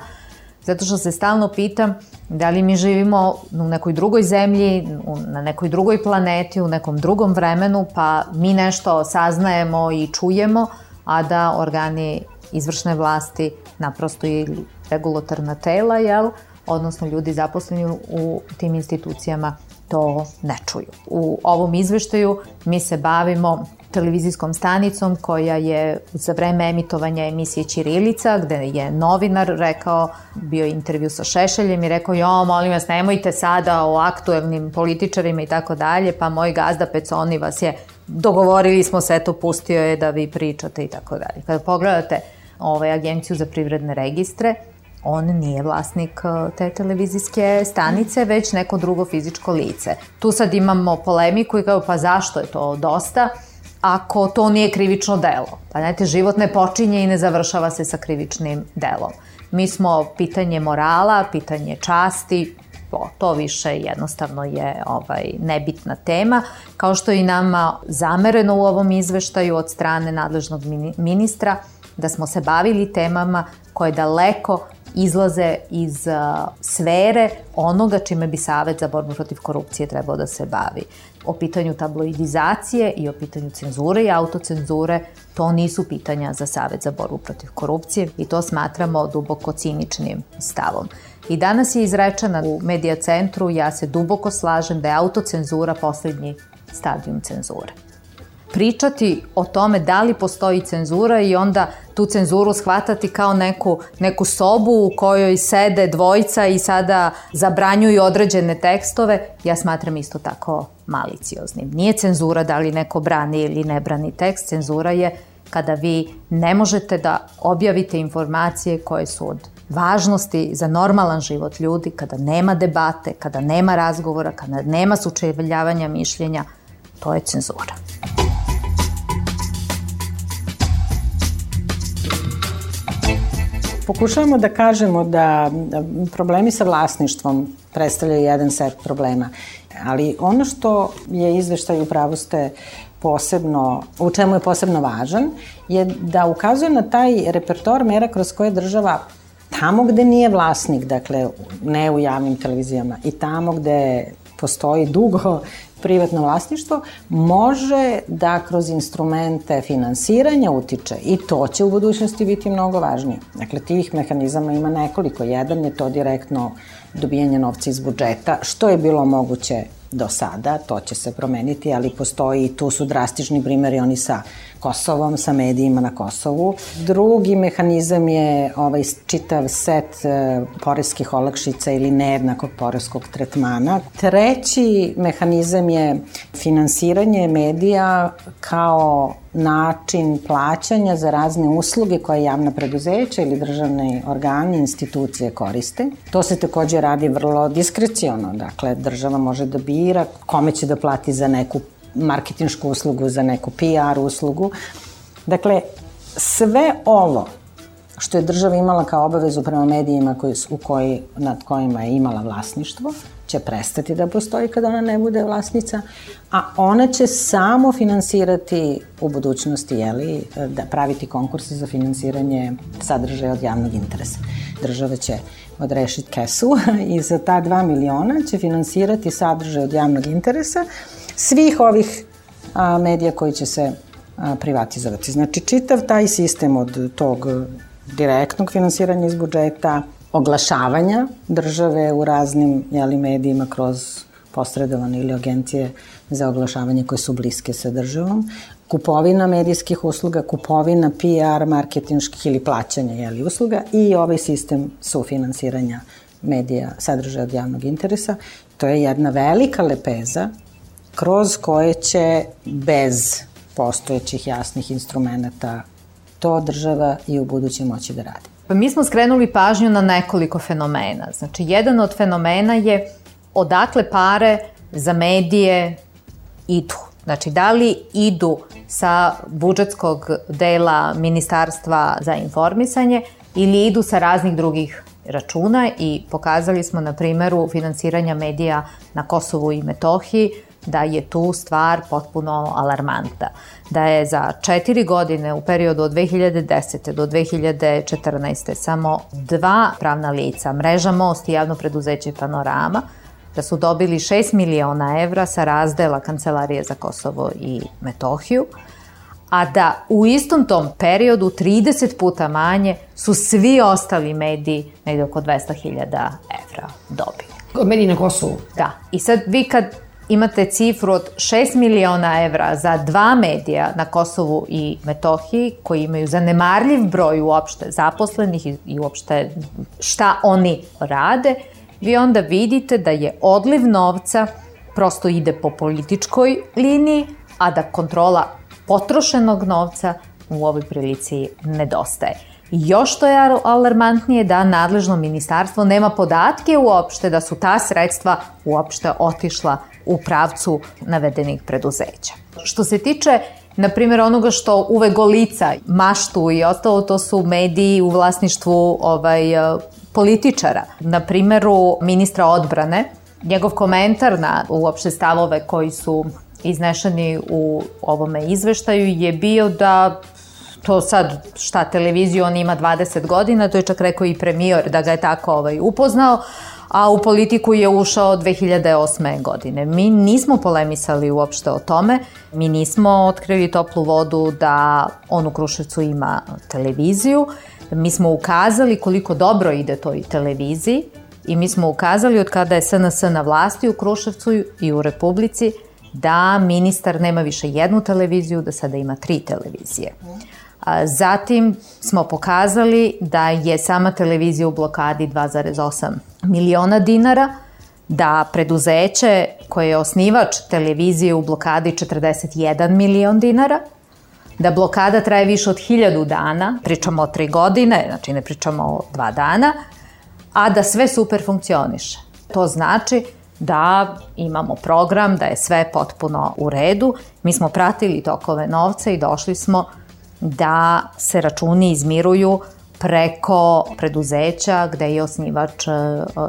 zato što se stalno pitam da li mi živimo u nekoj drugoj zemlji, na nekoj drugoj planeti, u nekom drugom vremenu, pa mi nešto saznajemo i čujemo, a da organi izvršne vlasti naprosto i regulatorna tela, jel, odnosno ljudi zaposleni u tim institucijama to ne čuju. U ovom izveštaju mi se bavimo televizijskom stanicom koja je za vreme emitovanja emisije Ćirilica, gde je novinar rekao, bio je intervju sa Šešeljem i rekao, jo, molim vas, nemojte sada o aktuelnim političarima i tako dalje, pa moj gazda Peconi vas je dogovorili smo se, eto, pustio je da vi pričate i tako dalje. Kada pogledate ovaj, agenciju za privredne registre, on nije vlasnik uh, te televizijske stanice, već neko drugo fizičko lice. Tu sad imamo polemiku i kao pa zašto je to dosta ako to nije krivično delo. Pa znate, život ne počinje i ne završava se sa krivičnim delom. Mi smo pitanje morala, pitanje časti, to, to više jednostavno je ovaj nebitna tema, kao što i nama zamereno u ovom izveštaju od strane nadležnog ministra da smo se bavili temama koje daleko izlaze iz uh, sfere onoga čime bi Savet za borbu protiv korupcije trebao da se bavi. O pitanju tabloidizacije i o pitanju cenzure i autocenzure, to nisu pitanja za Savet za borbu protiv korupcije i to smatramo duboko ciničnim stavom. I danas je izrečena u medija centru, ja se duboko slažem da je autocenzura poslednji stadijum cenzure pričati o tome da li postoji cenzura i onda tu cenzuru shvatati kao neku, neku sobu u kojoj sede dvojica i sada zabranjuju određene tekstove, ja smatram isto tako malicioznim. Nije cenzura da li neko brani ili ne brani tekst, cenzura je kada vi ne možete da objavite informacije koje su od važnosti za normalan život ljudi, kada nema debate, kada nema razgovora, kada nema sučeveljavanja mišljenja, to je cenzura. Pokušavamo da kažemo da problemi sa vlasništvom predstavljaju jedan set problema, ali ono što je izveštaj u pravo ste posebno, u čemu je posebno važan, je da ukazuje na taj repertoar mera kroz koje država tamo gde nije vlasnik, dakle ne u javnim televizijama i tamo gde postoji dugo privatno vlasništvo, može da kroz instrumente finansiranja utiče i to će u budućnosti biti mnogo važnije. Dakle, tih mehanizama ima nekoliko. Jedan je to direktno dobijanje novca iz budžeta, što je bilo moguće do sada, to će se promeniti, ali postoji tu su drastični primjeri oni sa Kosovom, sa medijima na Kosovu. Drugi mehanizam je ovaj čitav set e, poreskih olakšica ili nejednakog poreskog tretmana. Treći mehanizam je finansiranje medija kao način plaćanja za razne usluge koje javna preduzeća ili državne organi, institucije koriste. To se takođe radi vrlo diskreciono, dakle država može da bira kome će da plati za neku marketinšku uslugu, za neku PR uslugu. Dakle, sve ovo što je država imala kao obavezu prema medijima koji, u koji, nad kojima je imala vlasništvo, će prestati da postoji kada ona ne bude vlasnica, a ona će samo finansirati u budućnosti, jeli, da praviti konkurse za finansiranje sadržaja od javnog interesa. Država će odrešiti kesu i za ta 2 miliona će finansirati sadržaj od javnog interesa svih ovih a, medija koji će se a, privatizovati. Znači, čitav taj sistem od tog direktnog finansiranja iz budžeta, oglašavanja države u raznim jeli, medijima kroz posredovane ili agencije za oglašavanje koje su bliske sa državom, kupovina medijskih usluga, kupovina PR, marketinških ili plaćanja jeli, usluga i ovaj sistem sufinansiranja medija sadržaja od javnog interesa. To je jedna velika lepeza kroz koje će bez postojećih jasnih instrumenta to država i u buduće moći da radi. Pa mi smo skrenuli pažnju na nekoliko fenomena. Znači, jedan od fenomena je odakle pare za medije idu. Znači, da li idu sa budžetskog dela Ministarstva za informisanje ili idu sa raznih drugih računa i pokazali smo na primeru finansiranja medija na Kosovu i Metohiji da je tu stvar potpuno alarmanta. Da je za četiri godine u periodu od 2010. do 2014. samo dva pravna lica, Mreža Most i javno preduzeće Panorama, da su dobili 6 miliona evra sa razdela Kancelarije za Kosovo i Metohiju, a da u istom tom periodu 30 puta manje su svi ostali mediji negde oko 200.000 evra dobili. Mediji na Kosovu? Da. I sad vi kad imate cifru od 6 miliona evra za dva medija na Kosovu i Metohiji koji imaju zanemarljiv broj uopšte zaposlenih i uopšte šta oni rade, vi onda vidite da je odliv novca prosto ide po političkoj liniji, a da kontrola potrošenog novca u ovoj prilici nedostaje. I još što je alarmantnije da nadležno ministarstvo nema podatke uopšte da su ta sredstva uopšte otišla u pravcu navedenih preduzeća. Što se tiče na primjer onoga što uve golica, maštu i ostalo, to su mediji u vlasništvu ovaj, političara. Na primjeru ministra odbrane, njegov komentar na uopšte stavove koji su iznešeni u ovome izveštaju je bio da to sad šta televiziju on ima 20 godina, to je čak rekao i premijer da ga je tako ovaj, upoznao, a u politiku je ušao 2008. godine. Mi nismo polemisali uopšte o tome, mi nismo otkrili toplu vodu da on u Kruševcu ima televiziju, mi smo ukazali koliko dobro ide toj televiziji i mi smo ukazali od kada je SNS na vlasti u Kruševcu i u Republici da ministar nema više jednu televiziju, da sada ima tri televizije. Zatim smo pokazali da je sama televizija u blokadi 2,8 miliona dinara, da preduzeće koje je osnivač televizije u blokadi 41 milion dinara, da blokada traje više od 1000 dana, pričamo o tri godine, znači ne pričamo o dva dana, a da sve super funkcioniše. To znači da imamo program, da je sve potpuno u redu. Mi smo pratili tokove novca i došli smo da se računi izmiruju preko preduzeća gde je osnivač e,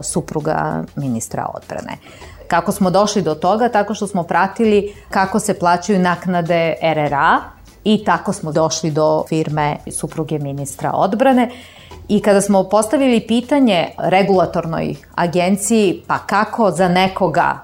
supruga ministra odbrane. Kako smo došli do toga? Tako što smo pratili kako se plaćaju naknade RRA i tako smo došli do firme supruge ministra odbrane. I kada smo postavili pitanje regulatornoj agenciji, pa kako za nekoga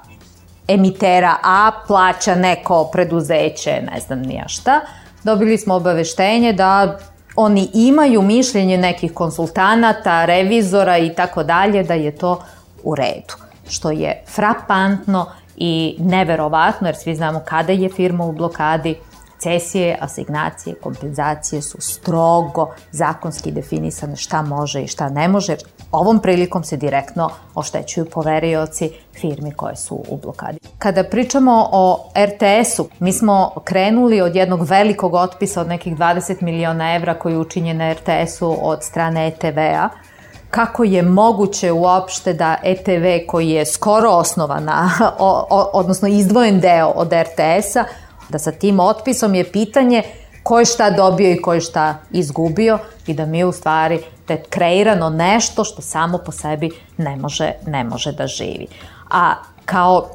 emitera A plaća neko preduzeće, ne znam nija šta, dobili smo obaveštenje da oni imaju mišljenje nekih konsultanata, revizora i tako dalje, da je to u redu. Što je frapantno i neverovatno, jer svi znamo kada je firma u blokadi, Cesije, asignacije, kompenzacije su strogo zakonski definisane šta može i šta ne može. Ovom prilikom se direktno oštećuju poverioci firmi koje su u blokadi. Kada pričamo o RTS-u, mi smo krenuli od jednog velikog otpisa od nekih 20 miliona evra koji je učinjen na RTS-u od strane ETV-a, kako je moguće uopšte da ETV koji je skoro osnovana, odnosno izdvojen deo od RTS-a, da sa tim otpisom je pitanje ko je šta dobio i ko je šta izgubio i da mi u stvari da je kreirano nešto što samo po sebi ne može, ne može da živi. A kao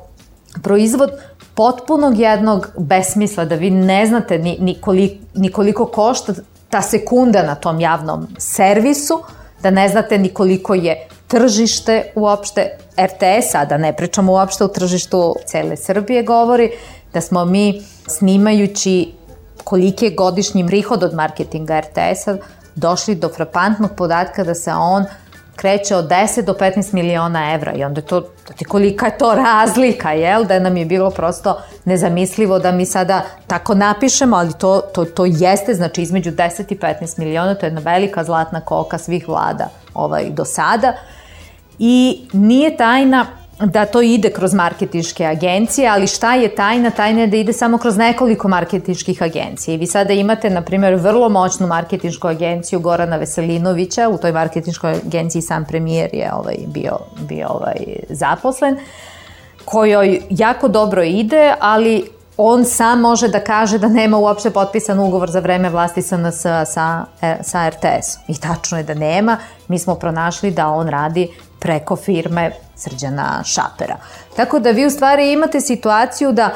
proizvod potpunog jednog besmisla, da vi ne znate ni, ni, koliko, ni koliko košta ta sekunda na tom javnom servisu, da ne znate ni koliko je tržište uopšte RTS-a, da ne pričamo uopšte o tržištu cele Srbije govori, da smo mi snimajući koliki je godišnji prihod od marketinga RTS-a došli do frapantnog podatka da se on kreće od 10 do 15 miliona evra i onda je to, to ti kolika je to razlika, jel? Da nam je bilo prosto nezamislivo da mi sada tako napišemo, ali to, to, to jeste, znači između 10 i 15 miliona, to je jedna velika zlatna koka svih vlada ovaj, do sada. I nije tajna da to ide kroz marketinške agencije, ali šta je tajna? Tajna je da ide samo kroz nekoliko marketinških agencija. Vi sada imate, na primjer, vrlo moćnu marketinšku agenciju Gorana Veselinovića, u toj marketinškoj agenciji sam premijer je ovaj, bio, bio ovaj, zaposlen, kojoj jako dobro ide, ali on sam može da kaže da nema uopšte potpisan ugovor za vreme vlasti SNS sa, sa RTS. I tačno je da nema. Mi smo pronašli da on radi preko firme Srđana Šapera. Tako da vi u stvari imate situaciju da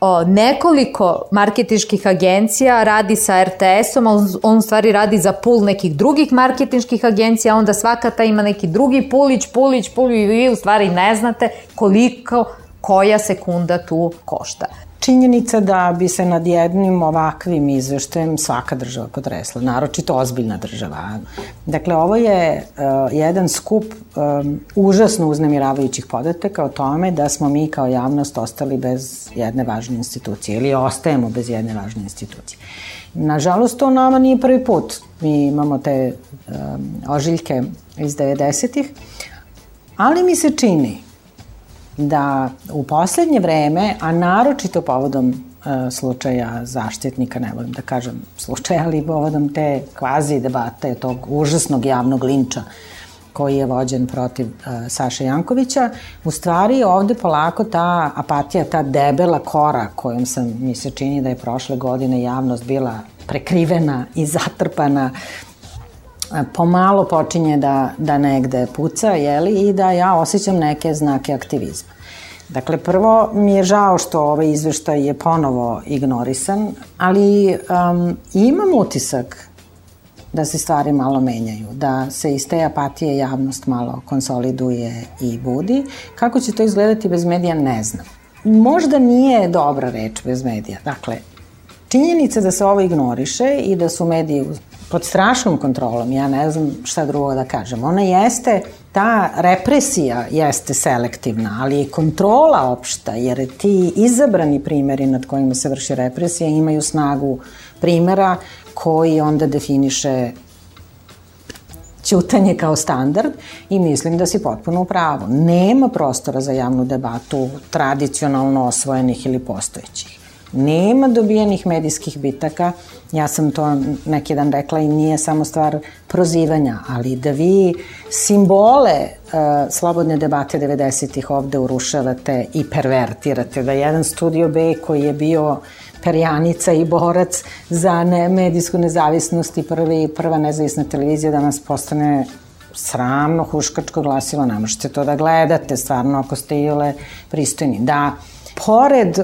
o, nekoliko marketinških agencija radi sa RTS-om, on, on u stvari radi za pul nekih drugih marketinških agencija, onda svaka ta ima neki drugi pulić, pulić, pulić i vi u stvari ne znate koliko koja sekunda tu košta činjenica da bi se nad jednim ovakvim izveštajem svaka država potresla, naročito ozbiljna država. Dakle, ovo je uh, jedan skup um, užasno uznemiravajućih podataka o tome da smo mi kao javnost ostali bez jedne važne institucije ili ostajemo bez jedne važne institucije. Nažalost, to nama nije prvi put. Mi imamo te um, ožiljke iz 90-ih, ali mi se čini da u poslednje vreme, a naročito povodom e, slučaja zaštitnika, ne volim da kažem slučaja, ali povodom te kvazi debate, tog užasnog javnog linča koji je vođen protiv uh, Saše Jankovića, u stvari ovde polako ta apatija, ta debela kora kojom sam, mi se čini da je prošle godine javnost bila prekrivena i zatrpana pomalo počinje da, da negde puca, jeli, i da ja osjećam neke znake aktivizma. Dakle, prvo mi je žao što ovaj izveštaj je ponovo ignorisan, ali um, imam utisak da se stvari malo menjaju, da se iz te apatije javnost malo konsoliduje i budi. Kako će to izgledati bez medija, ne znam. Možda nije dobra reč bez medija. Dakle, činjenica da se ovo ignoriše i da su mediji pod strašnom kontrolom, ja ne znam šta drugo da kažem. Ona jeste, ta represija jeste selektivna, ali i kontrola opšta, jer ti izabrani primeri nad kojima se vrši represija imaju snagu primera koji onda definiše ćutanje kao standard i mislim da si potpuno u pravu. Nema prostora za javnu debatu tradicionalno osvojenih ili postojećih. Nema dobijenih medijskih bitaka, ja sam to neki dan rekla i nije samo stvar prozivanja, ali da vi simbole uh, slobodne debate 90-ih ovde urušavate i pervertirate, da jedan studio B koji je bio perjanica i borac za ne, medijsku nezavisnost i prvi, prva nezavisna televizija danas postane sramno huškačko glasilo, ne možete to da gledate stvarno ako ste ile pristojni. Da, pored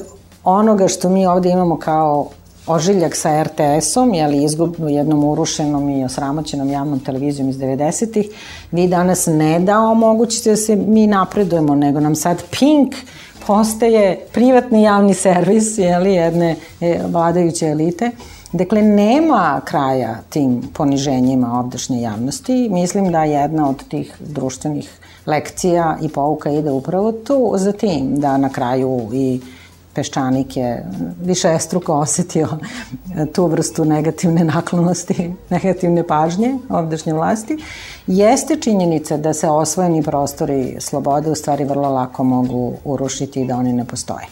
onoga što mi ovde imamo kao ožiljak sa RTS-om, jeli izgubnu jednom urušenom i osramoćenom javnom televizijom iz 90-ih, vi danas ne da omogućite da se mi napredujemo, nego nam sad Pink postaje privatni javni servis jeli, jedne e, vladajuće elite. Dakle, nema kraja tim poniženjima ovdašnje javnosti. Mislim da jedna od tih društvenih lekcija i pouka ide upravo tu za tim, da na kraju i Peščanik je više estruko osetio tu vrstu negativne naklonosti, negativne pažnje ovdašnje vlasti, jeste činjenica da se osvojeni prostori slobode u stvari vrlo lako mogu urušiti i da oni ne postoje.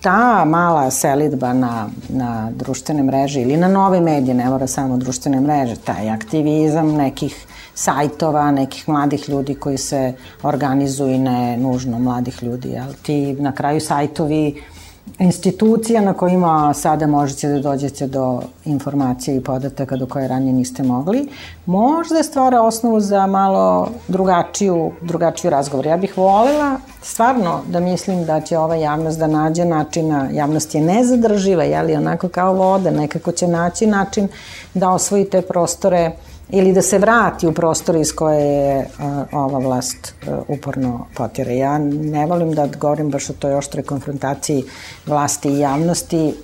Ta mala selitba na, na društvene mreže ili na nove medije, ne mora samo društvene mreže, taj aktivizam nekih sajtova, nekih mladih ljudi koji se organizuju i ne nužno mladih ljudi, jel? Ti na kraju sajtovi uh, institucija na kojima sada možete da dođete do informacije i podataka do koje ranije niste mogli, možda stvara osnovu za malo drugačiju, drugačiju razgovor. Ja bih volela stvarno da mislim da će ova javnost da nađe načina, javnost je nezadrživa, jeli onako kao voda, nekako će naći način da osvoji te prostore ili da se vrati u prostor iz koje je ova vlast uporno potire. Ja ne volim da govorim baš o toj oštroj konfrontaciji vlasti i javnosti,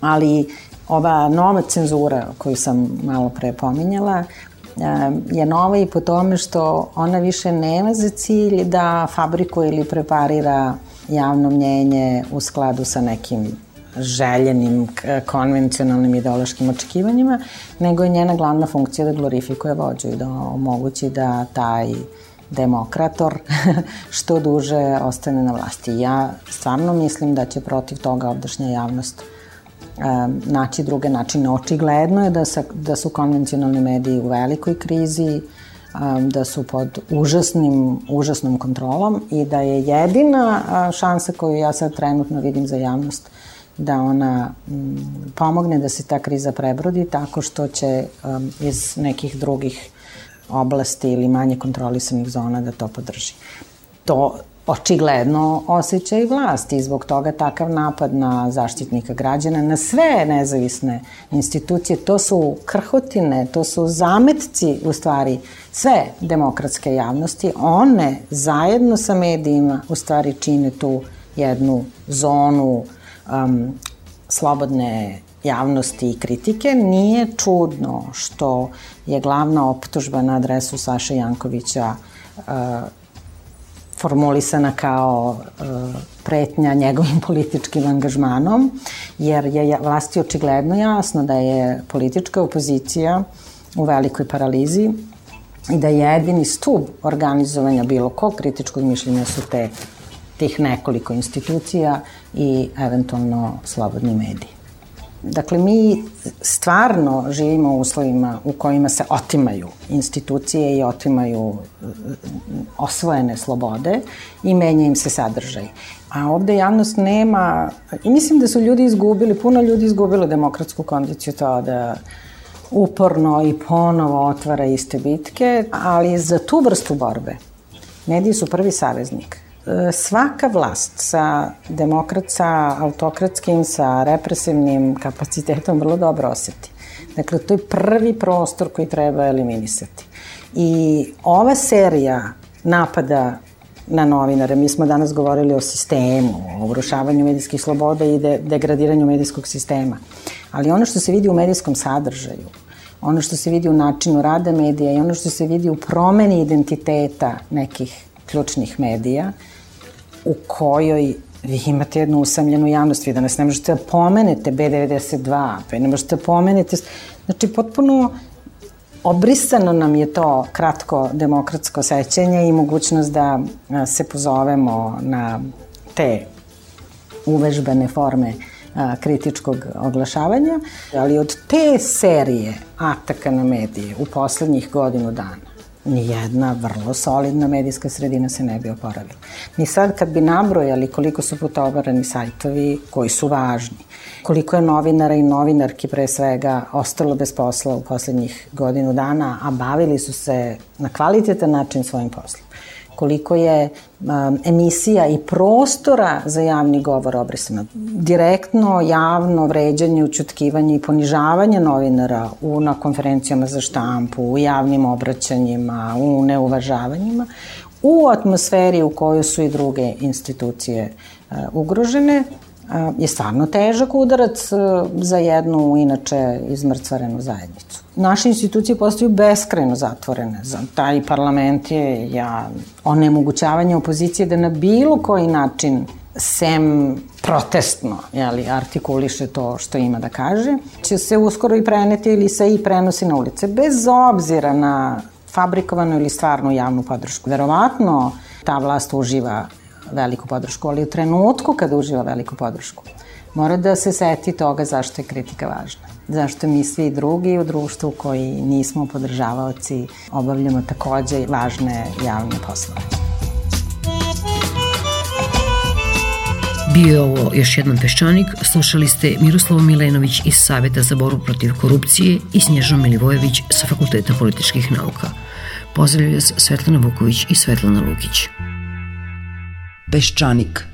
ali ova nova cenzura koju sam malo pre pominjala je nova i po tome što ona više nema za cilj da fabrikuje ili preparira javno mnjenje u skladu sa nekim željenim konvencionalnim ideološkim očekivanjima, nego je njena glavna funkcija da glorifikuje vođu i da omogući da taj demokrator što duže ostane na vlasti. Ja stvarno mislim da će protiv toga ovdašnja javnost naći druge načine. Očigledno je da, sa, da su konvencionalni mediji u velikoj krizi, da su pod užasnim, užasnom kontrolom i da je jedina šansa koju ja sad trenutno vidim za javnost da ona m, pomogne da se ta kriza prebrodi tako što će um, iz nekih drugih oblasti ili manje kontrolisanih zona da to podrži. To očigledno osjeća i vlast i zbog toga takav napad na zaštitnika građana, na sve nezavisne institucije, to su krhotine, to su zametci u stvari sve demokratske javnosti, one zajedno sa medijima u stvari čine tu jednu zonu uh, um, slobodne javnosti i kritike, nije čudno što je glavna optužba na adresu Saše Jankovića uh, formulisana kao uh, pretnja njegovim političkim angažmanom, jer je vlasti očigledno jasno da je politička opozicija u velikoj paralizi i da jedini stub organizovanja bilo kog kritičkog mišljenja su te tih nekoliko institucija i eventualno slobodni mediji. Dakle, mi stvarno živimo u uslovima u kojima se otimaju institucije i otimaju eh, osvojene slobode i menja im se sadržaj. A ovde javnost nema, i mislim da su ljudi izgubili, puno ljudi izgubilo demokratsku kondiciju to da uporno i ponovo otvara iste bitke, ali za tu vrstu borbe mediji su prvi saveznik svaka vlast sa demokrat, sa autokratskim, sa represivnim kapacitetom vrlo dobro oseti. Dakle, to je prvi prostor koji treba eliminisati. I ova serija napada na novinare, mi smo danas govorili o sistemu, o urušavanju medijskih sloboda i de degradiranju medijskog sistema. Ali ono što se vidi u medijskom sadržaju, ono što se vidi u načinu rada medija i ono što se vidi u promeni identiteta nekih ključnih medija, u kojoj vi imate jednu usamljenu javnost, vi danas ne možete da pomenete B92, pa ne možete da pomenete, znači potpuno obrisano nam je to kratko demokratsko sećenje i mogućnost da se pozovemo na te uvežbene forme kritičkog oglašavanja, ali od te serije ataka na medije u poslednjih godinu dana nijedna vrlo solidna medijska sredina se ne bi oporavila. Mi sad kad bi nabrojali koliko su putovarani sajtovi koji su važni, koliko je novinara i novinarki pre svega ostalo bez posla u poslednjih godinu dana, a bavili su se na kvalitetan način svojim poslom koliko je um, emisija i prostora za javni govor obrisano. Direktno, javno vređanje, učutkivanje i ponižavanje novinara u, na konferencijama za štampu, u javnim obraćanjima, u neuvažavanjima, u atmosferi u kojoj su i druge institucije uh, ugrožene, je stvarno težak udarac e, za jednu inače izmrcvarenu zajednicu. Naše institucije postaju beskreno zatvorene. Za taj parlament je ja, onemogućavanje opozicije da na bilo koji način sem protestno jeli, artikuliše to što ima da kaže, će se uskoro i preneti ili se i prenosi na ulice, bez obzira na fabrikovanu ili stvarnu javnu podršku. Verovatno ta vlast uživa veliku podršku, ali u trenutku kada uživa veliku podršku, mora da se seti toga zašto je kritika važna. Zašto mi svi drugi u društvu koji nismo podržavaoci obavljamo takođe važne javne poslove. Bio je ovo još jedan peščanik, slušali ste Miroslava Milenović iz Saveta za boru protiv korupcije i Snježno Milivojević sa Fakulteta političkih nauka. Pozdravljaju vas Svetlana Vuković i Svetlana Lukić. Peščanik –